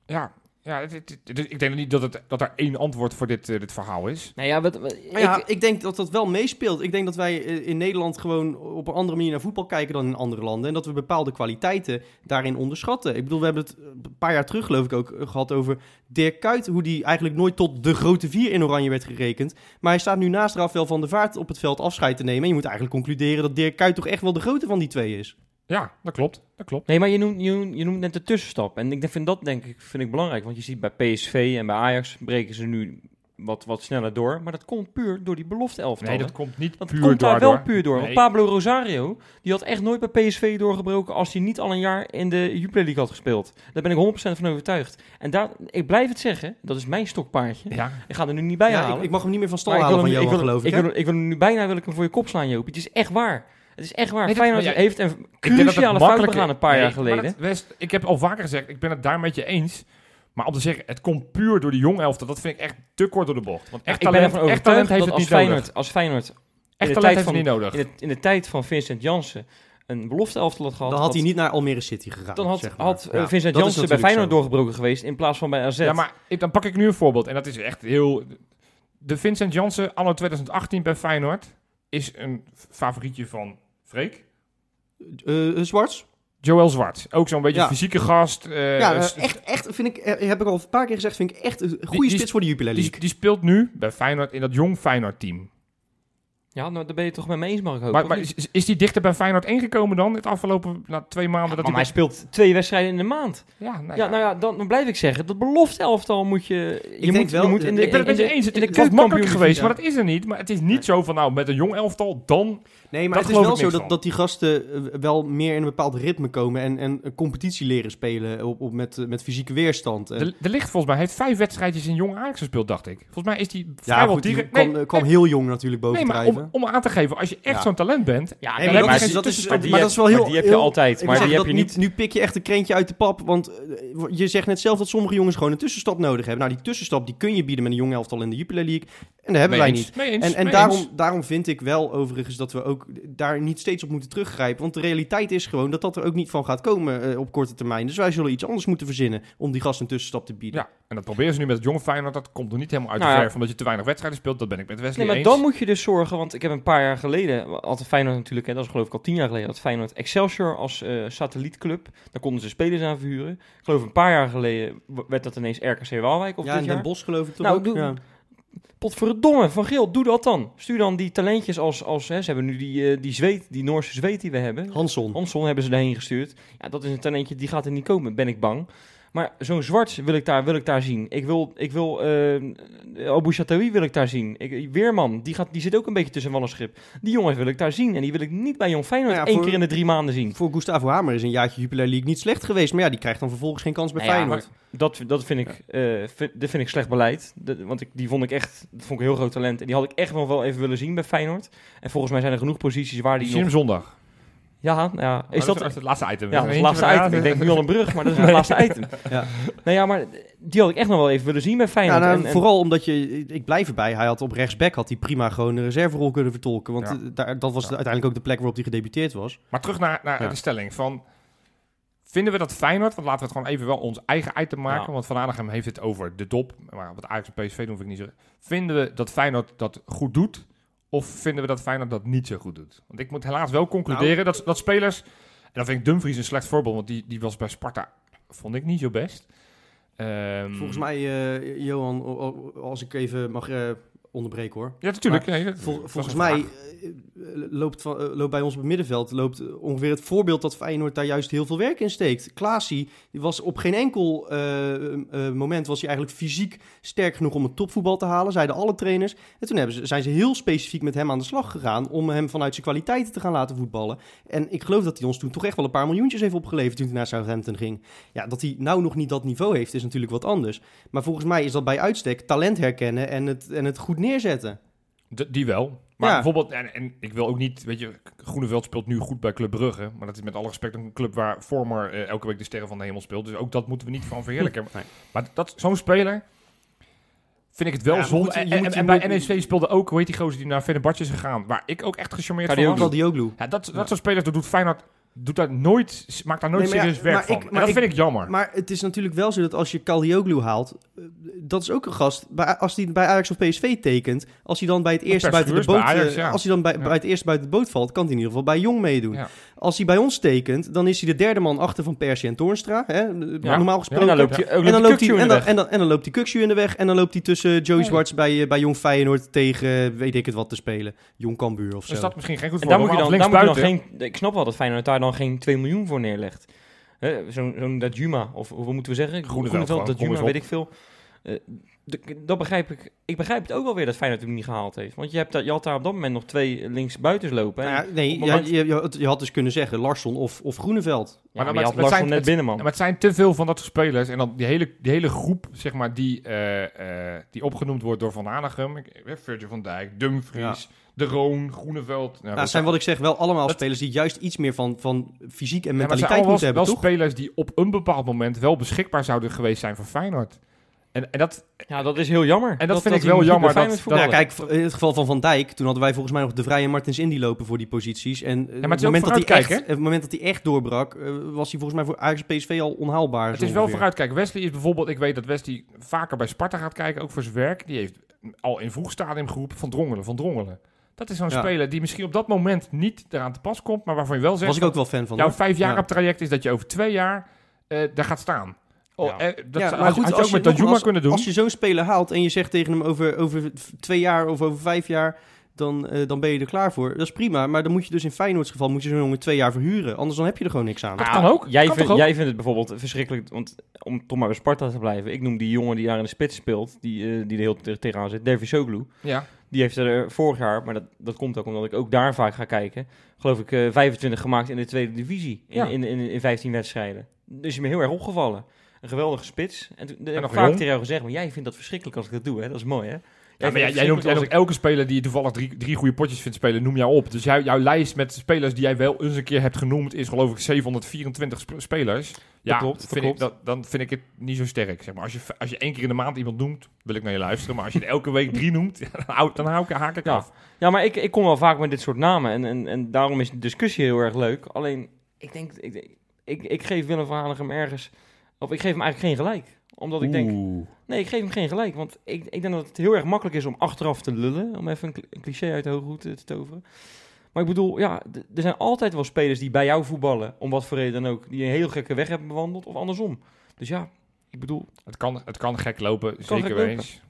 Ja, ja het- het- het- ik denk niet dat, het, dat er één antwoord voor dit, eh, dit verhaal is. Nou ja, wat, wat- Maar ja, ik- ik, denk dat dat wel meespeelt. Ik denk dat wij eh, in Nederland gewoon op een andere manier naar voetbal kijken dan in andere landen. En dat we bepaalde kwaliteiten daarin onderschatten. Ik bedoel, we hebben het een paar jaar terug geloof ik ook eh, gehad over Dirk Kuyt. Hoe die eigenlijk nooit tot de grote vier in Oranje werd gerekend. Maar hij staat nu naast Rafael van der Vaart op het veld afscheid te nemen. En je moet eigenlijk concluderen dat Dirk Kuyt toch echt wel de grote van die twee is. Ja, dat klopt. Dat klopt. Nee, maar je noemt, je, noemt, je noemt net de tussenstap. En ik denk- vind dat denk ik, vind ik belangrijk. Want je ziet bij PSV en bij Ajax breken ze nu wat, wat sneller door. Maar dat komt puur door die belofte elftal. Nee, dat komt niet dat puur komt daar daardoor. wel puur door. Want. Pablo Rosario, die had echt nooit bij PSV doorgebroken als hij niet al een jaar in de Jupiler League had gespeeld. Daar ben ik 100% van overtuigd. En daar, ik blijf het zeggen, dat is mijn stokpaardje. Ja, Ik ga er nu niet bij Ja, halen. ik, ik mag hem niet meer van stal ik halen wil van hem- Johan, ik wil, geloof ik. ik, wil, ik wil hem nu bijna wil ik hem voor je kop slaan, Joop. Het is echt waar. Het is echt waar. Nee, Feyenoord ja, heeft een denk dat het cruciale fout begaan een paar Nee, jaar geleden. dat- West, ik heb al vaker gezegd, ik ben het daar met je eens. Maar om te zeggen, het komt puur door die jong elftal, dat vind ik echt te kort door de bocht. Want echt ik ben talent, ervan echt talent overtuigd heeft dat het als niet nodig. Feyenoord, als Feyenoord Echt de talent tijd heeft het van- niet nodig. in de, in de tijd van Vincent Jansen een belofte elftal had gehad... Dan had hij niet naar Almere City gegaan. Dan had, zeg maar. had eh, Ja, Vincent Jansen bij Feyenoord zo. doorgebroken geweest in plaats van bij AZ. Ja, maar ik, dan pak ik nu een voorbeeld. En dat is echt heel... De Vincent Jansen, anno 2018 bij Feyenoord, is een favorietje van Freek. Eh, Zwarts? Joël Zwart. Ook zo'n beetje Ja. fysieke gast. eh, ja, echt, echt vind ik, heb ik al een paar keer gezegd, vind ik echt een goede die- spits voor de Jupiler die, League. die speelt nu bij Feyenoord in dat jong Feyenoord team. Ja, nou, daar ben je het toch met me eens, mag ik hopen. Maar, maar is, is die dichter bij Feyenoord 1 gekomen dan? Het afgelopen na twee maanden Ja, dat maar hij... speelt twee wedstrijden in de maand. Ja, nou Ja, ja. nou ja, dan, dan blijf ik zeggen. Dat belofte elftal moet je... Je denk moet, wel, je moet in de, ik ben het met je eens. Het in de was makkelijk geweest, ja. maar dat is er niet. Maar het is niet zo van, nou, met een jong elftal, dan... Nee, maar Dat het is wel zo dat, dat die gasten eh, wel meer in een bepaald ritme komen en, en een competitie leren spelen op, op met, met fysieke weerstand. De, de Licht volgens mij heeft vijf wedstrijdjes in jong Ajax gespeeld, dacht ik. Volgens mij is die ja, vrijwel goed, die direct... kwam, nee, kwam nee, heel jong natuurlijk nee, maar om, om aan te geven, als je echt Ja. zo'n talent bent... Ja, Nee, nee, maar maar, dat die- is- dat is- maar dat heb- is wel heel- maar die heb je heel- altijd. Maar die heb je nu, niet... nu pik je echt een krentje uit de pap, want eh, je zegt net zelf dat sommige jongens gewoon een tussenstap nodig hebben. Nou, die tussenstap die kun je bieden met een jong elftal in de Jupiler League en dat hebben wij niet. En, daarom vind ik wel overigens dat we ook daar niet steeds op moeten teruggrijpen. Want de realiteit is gewoon dat dat er ook niet van gaat komen eh, op korte termijn. Dus wij zullen iets anders moeten verzinnen om die gasten een tussenstap te bieden. Ja, en dat proberen ze nu met het jonge Feyenoord. Dat komt er niet helemaal uit Nou de ja. verf, omdat je te weinig wedstrijden speelt. Dat ben ik met Wesley Nee, maar eens. dan moet je dus zorgen, want ik heb een paar jaar geleden, altijd Feyenoord natuurlijk, hè, dat is geloof ik al tien jaar geleden, dat Feyenoord Excelsior als eh, satellietclub, daar konden ze spelers aan verhuren. Ik geloof een paar jaar geleden werd dat ineens RKC Waalwijk of ja, dit jaar. Den Bosch geloof ik toch Nou, ook? doe- Ja. Potverdomme, Van Geel, doe dat dan. Stuur dan die talentjes als, als hè, ze hebben nu die, eh, die zweet, die Noorse zweet die we hebben. Hansson. Hansson hebben ze daarheen gestuurd. Ja, dat is een talentje, die gaat er niet komen, ben ik bang. Maar zo'n zwart wil ik daar, wil ik daar zien. Ik wil, ik wil eh Abu Chatoui wil ik daar zien. Ik, Weerman, die, gaat, die zit ook een beetje tussen wal en schip. Die jongens wil ik daar zien. En die wil ik niet bij Jong Feyenoord Nou ja, één keer in de drie maanden zien. Voor Gustavo Hamer is een jaartje Jupiler League niet slecht geweest. Maar ja, die krijgt dan vervolgens geen kans bij Nou ja, Feyenoord. Dat, dat, vind ik, eh, vind, dat vind ik slecht beleid. Dat- want ik, die vond ik echt dat vond ik een heel groot talent. En die had ik echt nog wel even willen zien bij Feyenoord. En volgens mij zijn er genoeg posities waar die nog... zondag. Ja, ja, is Oh, dat... is het laatste item? Ja, dat is het laatste item. Ik denk nu al een brug, maar dat is het laatste item. Ja. Nou ja, maar die had ik echt nog wel even willen zien bij Ja, Feyenoord. nou, En- en- vooral omdat je, ik blijf erbij, hij had op rechtsback had hij prima gewoon een reserverol kunnen vertolken. Want Ja. eh, daar, dat was Ja. de- uiteindelijk ook de plek waarop hij gedebuteerd was. Maar terug naar, naar Ja. de stelling van... Vinden we dat Feyenoord, want laten we het gewoon even wel ons eigen item maken, Ja. want Van Aanegem heeft het over de dop, maar wat Ajax en PSV doen vind ik niet zo. Vinden we dat Feyenoord dat goed doet, of vinden we dat Feyenoord dat niet zo goed doet? Want ik moet helaas wel concluderen Nou. dat, dat spelers, en dan vind ik Dumfries een slecht voorbeeld, want die, die was bij Sparta, vond ik niet zo best. Ehm, Volgens mij, eh, Johan, als ik even mag eh, onderbreken hoor. Ja, natuurlijk. nee, dat- Vol- volgens mij eh, loopt, van, eh, loopt bij ons op het middenveld loopt eh, ongeveer het voorbeeld dat Feyenoord daar juist heel veel werk in steekt. Klaasie die was op geen enkel moment was hij eigenlijk fysiek sterk genoeg om het topvoetbal te halen, zeiden alle trainers. En toen hebben ze, zijn ze heel specifiek met hem aan de slag gegaan om hem vanuit zijn kwaliteiten te gaan laten voetballen. En ik geloof dat hij ons toen toch echt wel een paar miljoentjes heeft opgeleverd toen hij naar Southampton ging. Ja, dat hij nou nog niet dat niveau heeft is natuurlijk wat anders. Maar volgens mij is dat bij uitstek talent herkennen en het, en het goed neerzetten. D- die wel. Maar Ja. bijvoorbeeld, en, en ik wil ook niet, weet je, Groeneveld speelt nu goed bij Club Brugge. Maar dat is met alle respect een club waar Vormer eh, elke week de sterren van de hemel speelt. Dus ook dat moeten we niet van verheerlijken. Nee. Maar dat, zo'n speler vind ik het wel Ja, zonde. je En, moet- en, je en bij moet- NEC speelde ook, hoe heet die gozer die naar Fenerbahce is gegaan. Waar ik ook echt gecharmeerd van was. Kadioglu. Ja, dat, dat Ja. soort spelers, dat doet Feyenoord, doet daar nooit, maakt daar nooit Nee, maar ja, serieus werk maar van. ik- en dat ik- vind ik jammer. Maar het is natuurlijk wel zo dat als je Kalioglu haalt, eh, dat is ook een gast. Bij, als hij bij Ajax of PSV tekent, als hij dan bij het eerste buiten de boot, is bij Ajax, eh, ja. als hij dan bij, Ja. bij het eerste buiten de boot valt, kan hij in ieder geval bij Jong meedoen. Ja. Als hij bij ons tekent, dan is hij de derde man achter van Persie en Toornstra, hè, normaal gesproken. en dan loopt hij ook en, dan loopt hij, en, de dan, weg. en, dan, en dan loopt hij in de weg. En dan loopt hij tussen Joey Nee. Zwarts bij, eh, bij Jong Feyenoord tegen eh, weet ik het wat te spelen. Jong Cambuur of zo. Dus dat misschien geen goed En daar voorbeeld. moet je maar dan, moet je dan linksbuiten- geen... Ik snap wel dat Feyenoord daar dan geen 2 miljoen voor neerlegt. Hè, Zo'n zo'n dat Juma, of hoe moeten we zeggen? Groeneveld dat Juma, weet ik veel. Eh, d- dat begrijp ik. Ik begrijp het ook wel weer dat Feyenoord hem niet gehaald heeft. Want je, hebt daar, je had daar op dat moment nog twee linksbuitens lopen. hè. Nou ja, nee, ja, je, je, had- je had dus kunnen zeggen Larsson of, of Groeneveld. Ja, Maar maar, dat- je had dat Larsson zijn- net het- binnen, man. Maar het zijn te veel van dat soort spelers. En dan die hele, die hele groep, zeg maar, die, eh, eh, die opgenoemd wordt door Van Hanegem. Ik- Virgil van Dijk, Dumfries, De Roon, Groeneveld. Nou, Nou, dat zijn wat ik zeg wel allemaal dat- spelers die juist iets meer van, van fysiek en Ja, maar het zijn mentaliteit allemaal moeten hebben, wel toch? spelers die op een bepaald moment wel beschikbaar zouden geweest zijn voor Feyenoord. En, en dat, Ja, dat is heel jammer. En dat vind ik wel jammer dat- Nou ja, voetbalde. kijk, in het geval van Van Dijk, toen hadden wij volgens mij nog de Vrije Martins Indy lopen voor die posities. En eh, is het moment dat hij echt, het moment dat hij echt doorbrak, eh, was hij volgens mij voor Ajax PSV al onhaalbaar. het is wel ongeveer. vooruitkijken. Wesley is bijvoorbeeld, ik weet dat Wesley vaker bij Sparta gaat kijken, ook voor zijn werk. Die heeft al in vroeg stadium geroepen van Drongelen, van Drongelen. Dat is zo'n Ja. speler die misschien op dat moment niet eraan te pas komt, maar waarvan je wel zegt... was ik ook wel fan van. Jouw vijf jaar Ja. op traject is dat je over twee jaar eh, daar gaat staan. Oh, Ja. eh, dat Ja, had, maar goed, had je als ook je met Danjuma kunnen doen. Als je zo'n speler haalt en je zegt tegen hem over, over twee jaar of over vijf jaar, dan, eh, dan ben je er klaar voor. Dat is prima, maar dan moet je dus in Feyenoords geval moet je zo'n jongen twee jaar verhuren. Anders dan heb je er gewoon niks aan. Dat Nou, kan ook. Jij, Kan ook? jij vindt het bijvoorbeeld verschrikkelijk, want om toch maar bij Sparta te blijven. Ik noem die jongen die daar in de spits speelt, die, eh, die er heel te- tegenaan zit, Dervis Soglu. Ja. Die heeft er vorig jaar, maar dat, dat komt ook omdat ik ook daar vaak ga kijken, geloof ik eh 25 gemaakt in de tweede divisie. In, Ja. in, in, in 15 wedstrijden. Dus je me heel erg opgevallen. Een geweldige spits. En toen heb ik nog vaak tegen jou gezegd, maar jij vindt dat verschrikkelijk als ik dat doe, hè? Dat is mooi, hè? Ja, maar jij, jij noemt, jij elke speler die je toevallig drie, drie goede potjes vindt spelen, noem jou op. Dus jou- jouw lijst met spelers die jij wel eens een keer hebt genoemd, is geloof ik 724 sp- spelers. Ja, klopt, dat vind klopt. Ik, dat, dan vind ik het niet zo sterk. Zeg maar. als, je, als je één keer in de maand iemand noemt, wil ik naar je luisteren. Maar als je er elke week drie noemt, dan, hou, dan hou ik, haak ik Ja. af. Ja, maar ik, ik kom wel vaak met dit soort namen. En, en, en daarom is de discussie heel erg leuk. Alleen, ik denk, ik, ik, ik geef Willem van Hanegem ergens... Of ik geef hem eigenlijk geen gelijk. Omdat ik denk... Oeh. Nee, ik geef hem geen gelijk. Want ik, ik denk dat het heel erg makkelijk is om achteraf te lullen. Om even een, cl- een cliché uit de hoge hoed te, te toveren. Maar ik bedoel, ja, er zijn altijd wel spelers die bij jou voetballen. Om wat voor reden dan ook. Die een heel gekke weg hebben bewandeld. Of andersom. Dus ja, ik bedoel... Het, kan, het kan gek lopen, kan zeker gek lopen. eens.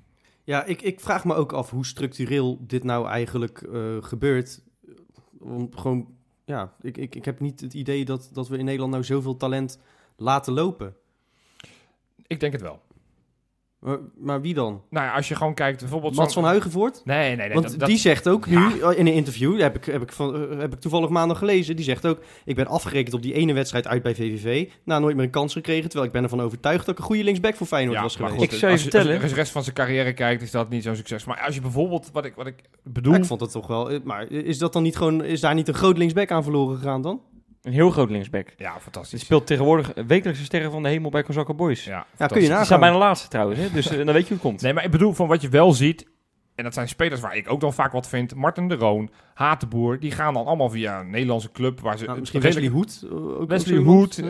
Ja, ik, ik vraag me ook af hoe structureel dit nou eigenlijk eh, gebeurt. Om gewoon, ja, ik, ik, ik heb niet het idee dat, dat we in Nederland nou zoveel talent laten lopen. Ik denk het wel. Maar, maar wie dan? Nou ja, als je gewoon kijkt, bijvoorbeeld... Mats van Huigenvoort? Nee, nee, nee. Want dat- dat- die zegt ook nu, eh, in een interview, heb ik, heb, ik van, eh, heb ik toevallig maandag gelezen, die zegt ook, ik ben afgerekend op die ene wedstrijd uit bij VVV. Nou, nooit meer een kans gekregen, terwijl ik ben ervan overtuigd dat ik een goede linksback voor Feyenoord Ja, was geweest. goed, Ik zou je als vertellen- Als je de rest van zijn carrière kijkt, is dat niet zo'n succes. Maar als je bijvoorbeeld, wat ik, wat ik bedoel... Ja, ik vond het toch wel, eh, maar is dat dan niet gewoon, is daar niet een groot linksback aan verloren gegaan dan? Een heel groot linksback. Ja, Die fantastisch. speelt tegenwoordig wekelijkse sterren van de hemel bij Kozakka Boys. Ja, Ja, kun je fantastisch. Die nagaan. zijn bijna laatste trouwens, hè? dus eh, dan weet je hoe het komt. Nee, maar ik bedoel, van wat je wel ziet... En dat zijn spelers waar ik ook dan vaak wat vind. Martin de Roon, Hatenboer. Die gaan dan allemaal via een Nederlandse club. Waar ze Nou, misschien redelijk- Wesley Hoed. eh, ook Wesley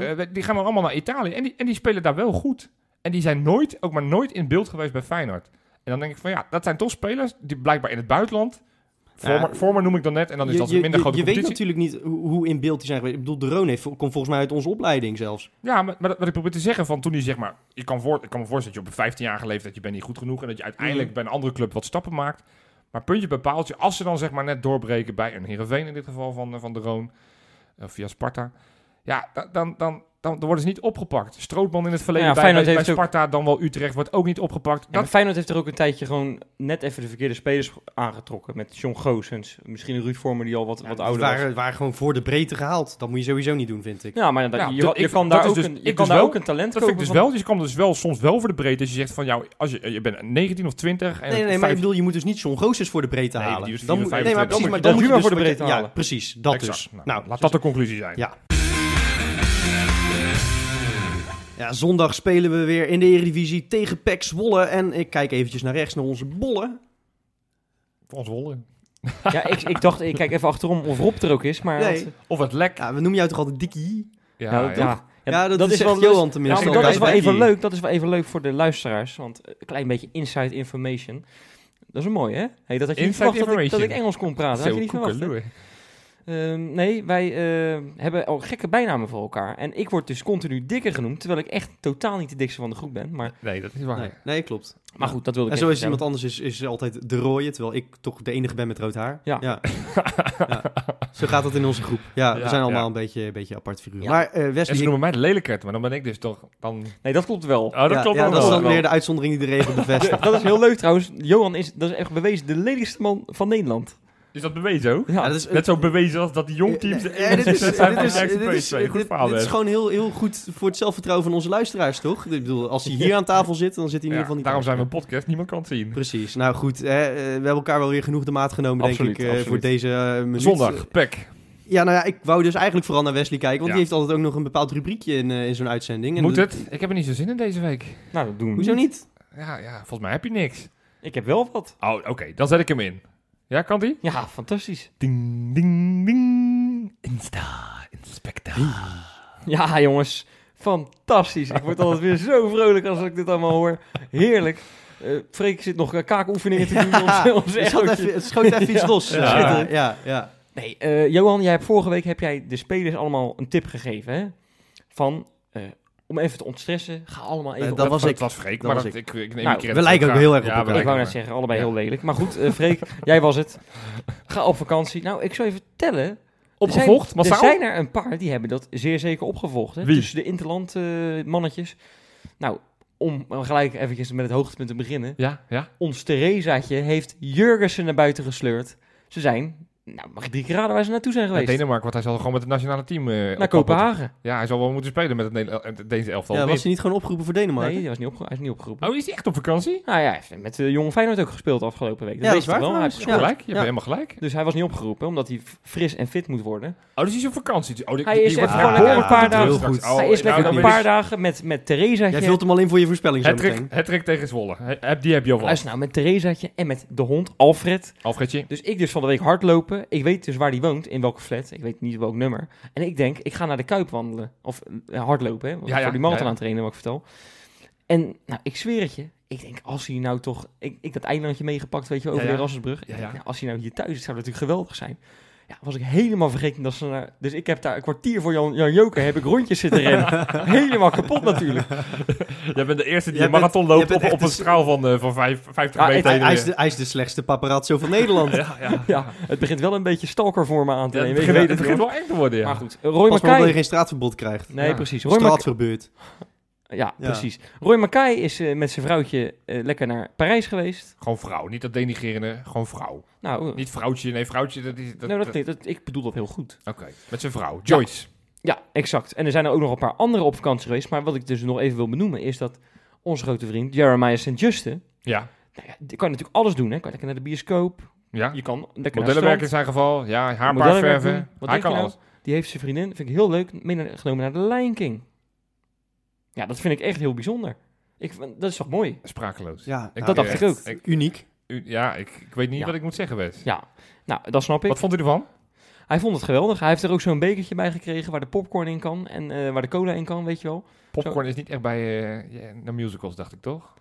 eh. eh, die gaan dan allemaal naar Italië. En die, en die spelen daar wel goed. En die zijn nooit, ook maar nooit in beeld geweest bij Feyenoord. En dan denk ik van ja, dat zijn toch spelers die blijkbaar in het buitenland... Vormer, Ja. Vormer noem ik dan net. En dan is je, dat een minder je- grote je weet natuurlijk niet hoe, in beeld die zijn geweest. Ik bedoel, de Roon heeft, komt volgens mij uit onze opleiding zelfs. Ja, maar, maar wat ik probeer te zeggen van toen hij zeg maar... Je kan voor, ik kan me voorstellen dat je op een 15-jarige leeftijd... je bent niet goed genoeg en dat je uiteindelijk Mhm. bij een andere club wat stappen maakt. Maar puntje bij paaltje, als ze dan zeg maar net doorbreken... bij een Heerenveen in dit geval van, eh, van de Roon... eh, via Sparta... Ja, da- dan, dan, dan, dan worden ze niet opgepakt. Strootman in het verleden Ja, bij, bij, bij heeft ook- Sparta, dan wel Utrecht, wordt ook niet opgepakt. Ja, Dat, Feyenoord heeft er ook een tijdje gewoon net even de verkeerde spelers aangetrokken. Met John Goossens, misschien een Ruud Vormer die al wat, Ja, wat ouder was. waren, waren gewoon voor de breedte gehaald. Dat moet je sowieso niet doen, vind ik. Ja, maar dat, Ja, je, je ik- kan dat daar, is ook, dus- een, ik je kan dus daar wel- ook een talent dat vind ik dus van- wel. Dus je kan dus wel soms wel voor de breedte. Als je zegt van jou, als je, je bent 19 of 20 en Nee, nee, nee, maar ik bedoel, je moet dus niet John Goossens voor de breedte halen. dan moet, 24, nee, maar precies, maar dan dan moet moet je maar dus voor de breedte Ja, halen. precies, dat dus. Nou, Nou, laat dus- dat de conclusie zijn. Ja. Ja, zondag spelen we weer in de Eredivisie tegen PEC Zwolle. En ik kijk eventjes naar rechts, naar onze bollen. Voor ons wollen. Ja, ik, ik dacht, ik kijk even achterom of Rob er ook is, maar... Nee. dat- Of het lek. Ja, we noemen jou toch altijd Dikkie? Ja, nou, ja. ja. Ja, dat, dat is wel Johan Ja, tenminste. maar dat is wel even leuk. Dat is wel even leuk voor de luisteraars. Want een klein beetje inside information. Dat is een mooi, hè? Hey, dat had je niet verwacht dat ik, dat ik Engels kon praten. Dat had je niet verwacht. Ehm, nee, wij eh, hebben al gekke bijnamen voor elkaar. En ik word dus continu dikker genoemd. Terwijl ik echt totaal niet de dikste van de groep ben. Maar, Nee, dat is waar. Nee, nee, klopt. maar goed, dat wilde ik En zo is iemand anders is, is altijd de rooie, terwijl ik toch de enige ben met rood haar. Ja. Ja. Ja. Zo gaat dat in onze groep. Ja, we zijn allemaal ja. een beetje, een beetje apart figuren. Ja. Maar eh En Wesley, ze noemen mij de lelijkert, maar dan ben ik dus toch... Dan... Nee, dat klopt wel. Oh, dat ja, klopt ja, wel. dat is dan weer de uitzondering die de regel bevestigt. dat is heel leuk trouwens. Johan is, dat is echt bewezen, de lelijkste man van Nederland. Is dat bewezen ook? Ja, Ja, dat is, Net zo bewezen als dat die jongteams... de Ja, dit is, zijn dit van dit is, PSV. Goed dit- verhaal, dit is gewoon heel, heel goed voor het zelfvertrouwen van onze luisteraars, toch? Ik bedoel, als hij hier aan tafel zit, dan zit hij in ieder geval niet daarom zijn we een podcast, niemand kan het zien. Precies. Nou goed, hè, eh, we hebben elkaar wel weer genoeg de maat genomen, Absoluut, denk ik, eh, absoluut. voor deze eh, minuut. Zondag, pek. Ja, nou ja, ik wou dus eigenlijk vooral naar Wesley kijken, want Ja. die heeft altijd ook nog een bepaald rubriekje in, in zo'n uitzending. En Moet het? Ik heb er niet zo zin in deze week. nou, dat doen we Hoezo niet? Ja, ja, volgens mij heb je niks. Ik heb wel wat. Oh, oké, dan zet ik hem in. Ja, kan die? Ja, fantastisch. Ding, ding, ding. Insta, inspecta. Ja, jongens. Fantastisch. Ik word altijd weer zo vrolijk als ik dit allemaal hoor. Heerlijk. Eh Freek zit nog eh, kaakoefeningen te doen. Ja, het, schoot even, het schoot even iets los. Ja. Ja, Schitterend. ja, ja. Nee, eh, Johan, jij hebt vorige week heb jij de spelers allemaal een tip gegeven. Hè? Van, eh, om even te ontstressen, ga allemaal even op dat was was, ik. was Freek, Dat maar was dat, ik. ik, neem Nou, we lijken ook heel erg op Ja, elkaar. Ik wou net zeggen, allebei Ja. heel lelijk. Maar goed, eh Freek, jij was het. Ga op vakantie. Nou, ik zou je vertellen. Opgevolgd, Er zijn, er zijn er een paar die hebben dat zeer zeker opgevolgd. Hè? Wie? Tussen de interland eh, mannetjes. Nou, om gelijk eventjes met het hoogtepunt te beginnen. Ja, ja. Ons Theresaatje heeft Jurgensen naar buiten gesleurd. Ze zijn, nou mag ik drie keer raden waar ze naartoe zijn Naar geweest? Denemarken, want hij zal gewoon met het nationale team... eh, naar. Kopenhagen. Ja, hij zal wel moeten spelen met het, het Deense elftal. Ja, was niet? hij niet gewoon opgeroepen voor Denemarken? Nee, hij, was niet opge- hij is niet opgeroepen. Oh, is hij echt op vakantie? Nou ja, hij heeft met de jonge Feyenoord ook gespeeld afgelopen week. Dat Ja, dat is je waar wel. Hij heeft trouwens. gescoord. Gelijk, je hebt Ja. helemaal gelijk. Dus hij was niet opgeroepen, omdat hij fris en fit moet worden. Oh, dus hij is op vakantie. Oh, die, Hij die is even gewoon lekker een paar dagen- Oh, hij is nou, lekker een weet paar ik- dagen met, met Theresaatje. Jij vult hem al in voor je voorspelling meteen. hattrick tegen Zwolle. Die heb je al. Luister nou, met Theresaatje en met de hond Alfred. Alfredje. Dus ik dus van de week hardlopen. Ik weet dus waar die woont, in welke flat. Ik weet niet welk nummer. En ik denk, ik ga naar de Kuip wandelen. Of eh, hardlopen, hè. Ja, voor ja, die marathon aan het trainen, wat ik vertel. En nou, ik zweer het je. Ik denk, als hij nou toch... Ik, ik dat eilandje meegepakt, weet je, over de Erasmusbrug. Ik denk, ja, als hij nou hier thuis is, zou dat natuurlijk geweldig zijn. Ja, was ik helemaal vergeten dat ze naar... Dus ik heb daar een kwartier voor Jan, Jan Joker, heb ik rondjes zitten rennen. helemaal kapot natuurlijk. Jij bent de eerste die Jij een marathon bent- loopt op, op een de- straal van, eh, van vijf, 50 Ja, meter. Hij, heen hij en is de, hij is de slechtste paparazzo van Nederland. Ja, ja. Ja, het begint wel een beetje stalker voor me aan te Ja, nemen. het ik begint, weet het het, begint wel eng te worden, ja. Maar goed, Roy Pas maar dat je Mackay... geen straatverbod krijgt. Nee, Ja. precies. Roy Mackay... Ja, Ja. precies. Roy Mackay is eh, met zijn vrouwtje eh, lekker naar Parijs geweest. Gewoon vrouw, niet dat denigrerende, gewoon vrouw. Nou, Niet vrouwtje, nee, vrouwtje, dat is... Dat, nou, dat, dat- nee, dat, ik bedoel dat heel goed. Oké, met zijn vrouw, Joyce. Ja, exact. En er zijn er ook nog een paar andere op vakantie geweest. Maar wat ik dus nog even wil benoemen is dat onze grote vriend Jeremiah St. Juste... Ja, Nou ja, die kan natuurlijk alles doen. Hè. Kan lekker naar de bioscoop. ja. Je kan lekker Modellenwerk in zijn geval, ja, haar verven. Hij kan nou? alles. Die heeft zijn vriendin, vind ik heel leuk, meegenomen naar de Lion King. Ja, dat vind ik echt heel bijzonder. Ik, dat is toch mooi? Sprakeloos. Ja, Ik, dat dacht ik ook. ik- uniek. u- ja, ik, ik weet niet Ja. wat ik moet zeggen, Wes. Ja, nou, dat snap ik. Wat vond u ervan? Hij vond het geweldig. Hij heeft er ook zo'n bekertje bij gekregen waar de popcorn in kan en eh, waar de cola in kan, weet je wel. Popcorn is niet echt bij eh, ja, de musicals, dacht ik toch?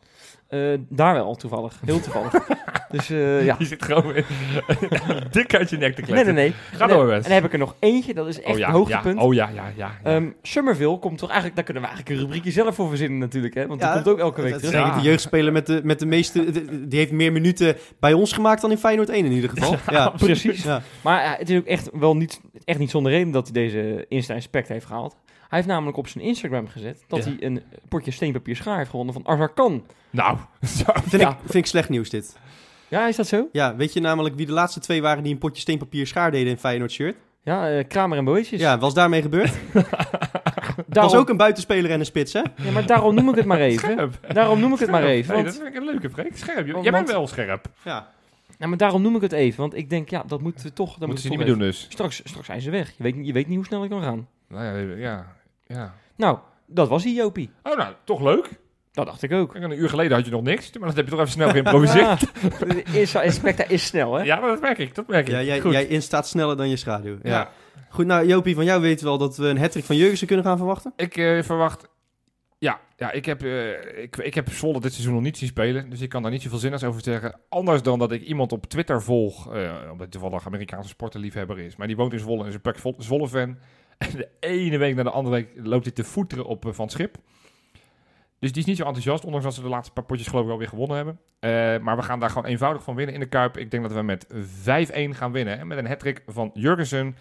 Eh, daar wel toevallig, heel toevallig. dus eh, ja. Je zit gewoon in- dik uit je nek te Nee, kletsen. nee, nee. Ga En door. En dan heb ik er nog eentje, dat is echt oh, ja, een hoogtepunt. Ja, oh ja, ja, ja. ja. Ehm, Summerville komt toch eigenlijk, daar kunnen we eigenlijk een rubriekje zelf voor verzinnen natuurlijk, hè? Want die Ja, komt ook elke week terug. ik de jeugdspeler met de, met de meeste... de- die heeft meer minuten bij ons gemaakt dan in Feyenoord 1 in ieder geval. Ja, Precies. Ja. Maar ja, het is ook echt wel niet, echt niet zonder reden dat hij deze Insta Inspect heeft gehaald. Hij heeft namelijk op zijn Instagram gezet dat Ja. hij een potje steenpapier schaar heeft gewonnen van Arzarkan. Nou, zo. Vind, Ja. ik, vind ik slecht nieuws dit. Ja, is dat zo? Ja, weet je namelijk wie de laatste twee waren die een potje steenpapier schaar deden in Feyenoord shirt? Ja, eh, Kramer en Boetjes. Ja, was daarmee gebeurd? daarom, Was ook een buitenspeler en een spits, hè? ja, maar daarom noem ik het maar even. Scherp. Daarom noem ik het maar even. Nee, Want, dat vind ik een leuke Freek. Scherp. Jij Want- bent wel scherp. Ja. ja, maar daarom noem ik het even. Want ik denk, ja, dat moeten we toch... Dat moeten ze niet meer doen dus. Straks, straks zijn ze weg. Je weet, je weet niet hoe snel ik kan gaan. Nou ja, ja. ja. Nou, dat was hij, Jopie. Oh, nou, toch leuk. Dat dacht ik ook. Een uur geleden had je nog niks, maar dat heb je toch even snel geïmproviseerd. Ja, Inspecta is snel, hè? Ja, dat merk ik, dat merk ik. Ja, jij, Goed. jij instaat sneller dan je schaduw. Ja. Ja. Goed, nou Jopie, van jou weten we wel dat we een hattrick van Jurgensen kunnen gaan verwachten. Ik eh, verwacht... Ja, ja ik, heb, eh, ik, ik heb Zwolle dit seizoen nog niet zien spelen, dus ik kan daar niet zoveel zinnigs over zeggen. Anders dan dat ik iemand op Twitter volg, eh, omdat hij toevallig Amerikaanse sportenliefhebber is. Maar die woont in Zwolle en is een Vol- Zwolle-fan. En de ene week na de andere week loopt hij te voeteren op eh, Van Schip. Dus die is niet zo enthousiast, ondanks dat ze de laatste paar potjes geloof ik alweer gewonnen hebben. Eh, maar we gaan daar gewoon eenvoudig van winnen in de Kuip. Ik denk dat we met 5-1 gaan winnen. En met een hattrick van Jurgensen,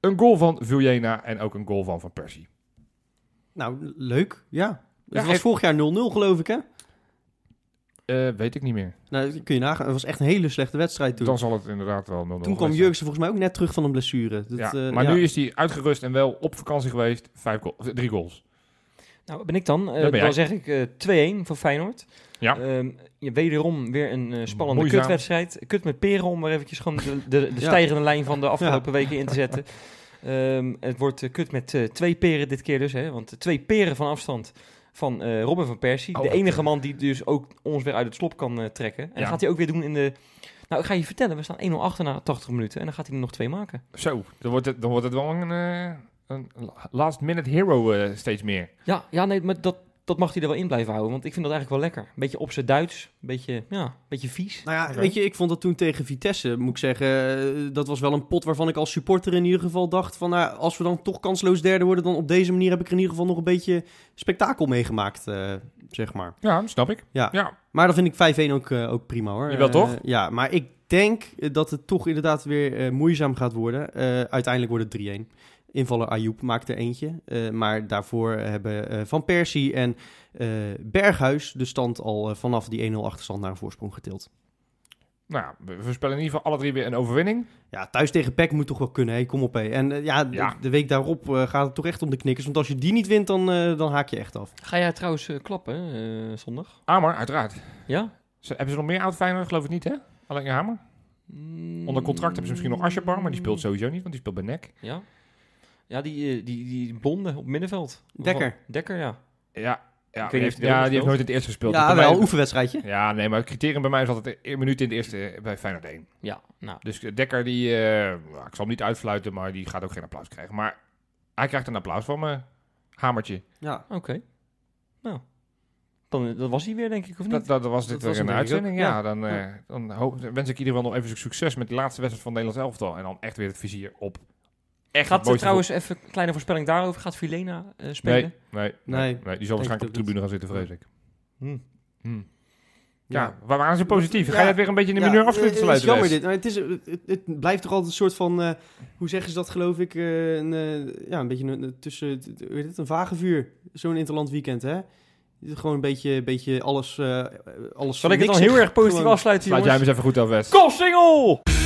een goal van Vuljena en ook een goal van Van Persie. Nou, leuk. Ja. Het Ja, was vorig jaar 0-0 geloof ik, hè? Eh, weet ik niet meer. Nou, kun je nagaan. Het was echt een hele slechte wedstrijd toen. Dan zal het inderdaad wel 0-0 toen kwam Jurgensen volgens mij ook net terug van een blessure. Dat, zijn. eh, Ja, maar ja. nu is hij uitgerust en wel op vakantie geweest. Vijf goal, drie goals. Nou, ben ik dan. Eh, ben dan zeg ik eh 2-1 voor Feyenoord. Ja. Ehm, je wederom weer een eh, spannende Moeizaam. kutwedstrijd. Kut met peren om maar eventjes gewoon de, de, de Ja. stijgende lijn van de afgelopen weken in te zetten. Ehm, het wordt kut met eh, twee peren dit keer dus. Hè, want twee peren van afstand van eh, Robin van Persie. Oh, de enige man die dus ook ons weer uit het slop kan eh, trekken. En Ja. dat gaat hij ook weer doen in de... Nou, ik ga je vertellen. We staan 1-0 achter na 80 minuten. En dan gaat hij er nog twee maken. Zo, dan wordt het, dan wordt het wel een, eh, een last minute hero steeds meer. Ja, ja nee, maar dat, dat mag hij er wel in blijven houden. Want ik vind dat eigenlijk wel lekker. Een beetje op zijn Duits. Een beetje, ja, een beetje vies. Nou ja, weet je, ik vond dat toen tegen Vitesse, moet ik zeggen, eh, dat was wel een pot waarvan ik als supporter in ieder geval dacht van, nou, als we dan toch kansloos derde worden, dan op deze manier heb ik er in ieder geval nog een beetje spektakel meegemaakt, eh, zeg maar. Ja, snap ik. Ja. Ja. Maar dan vind ik 5-1 ook, eh, ook prima hoor. Jawel, Eh, toch? ja, maar ik denk dat het toch inderdaad weer moeizaam gaat worden. Eh, uiteindelijk wordt het 3-1. Invaller Ayoub maakt er eentje. eh, maar daarvoor hebben eh, Van Persie en eh, Berghuis de stand al vanaf die 1-0 achterstand naar een voorsprong getild. Nou, ja, we voorspellen in ieder geval alle drie weer een overwinning. Ja, thuis tegen PEC moet toch wel kunnen, kom op. Hé. En ja, de- Ja. De, week daarop gaat het toch echt om de knikkers. Want als je die niet wint, dan, eh, dan haak je echt af. Ga jij trouwens klappen eh, zondag? Hamer, uiteraard. Ja? Hebben ze nog meer oud Feyenoord? Geloof ik niet, hè? Alleen Hamer. Mm, Onder contract hebben ze misschien nog Asjebar, maar die speelt sowieso niet, want die speelt bij NEC. Ja? Ja, die, eh, die, die blonde op middenveld. Dekker. Dekker, ja. Ja, ja, weet die, heeft, ja die heeft nooit in het eerste gespeeld. Ja, wel, oefenwedstrijdje. Ja, nee, maar het criterium bij mij is altijd een minuut in het eerste bij Feyenoord 1. Ja, nou. Dus Dekker, die, eh, nou, ik zal hem niet uitfluiten, maar die gaat ook geen applaus krijgen. Maar hij krijgt een applaus van me. Hamertje. Ja. Oké. Nou. Dan, eh, dat was hij weer, denk ik, of niet? Dat, dat was dit Dat was weer een uitzending. Ja, Ja. dan, eh, dan hoop, wens ik in ieder geval nog even succes met de laatste wedstrijd van Nederlands elftal. En dan echt weer het vizier op. Echt Gaat het trouwens even een kleine voorspelling daarover? Gaat Vilena eh, spelen? Nee, nee, nee, Die zal waarschijnlijk op de tribune gaan zitten, vrees ik. Hm. Hm. Ja, waar waren ze positief? Ga Ja. je het weer een beetje in de Ja, mineur afsluiten? eh, Het is jammer dit. Maar het, is, het, het blijft toch altijd een soort van, eh, hoe zeggen ze dat geloof ik, eh, een, eh, ja, een beetje een, een tussen, het- het, een vage vuur. Zo'n interland weekend, hè? Het is Gewoon een beetje, beetje alles, eh alles Zal ik het dan heel erg positief Gewoon- afsluiten, Sluit jij hem jongens? eens even goed af, Wes. Kom, single!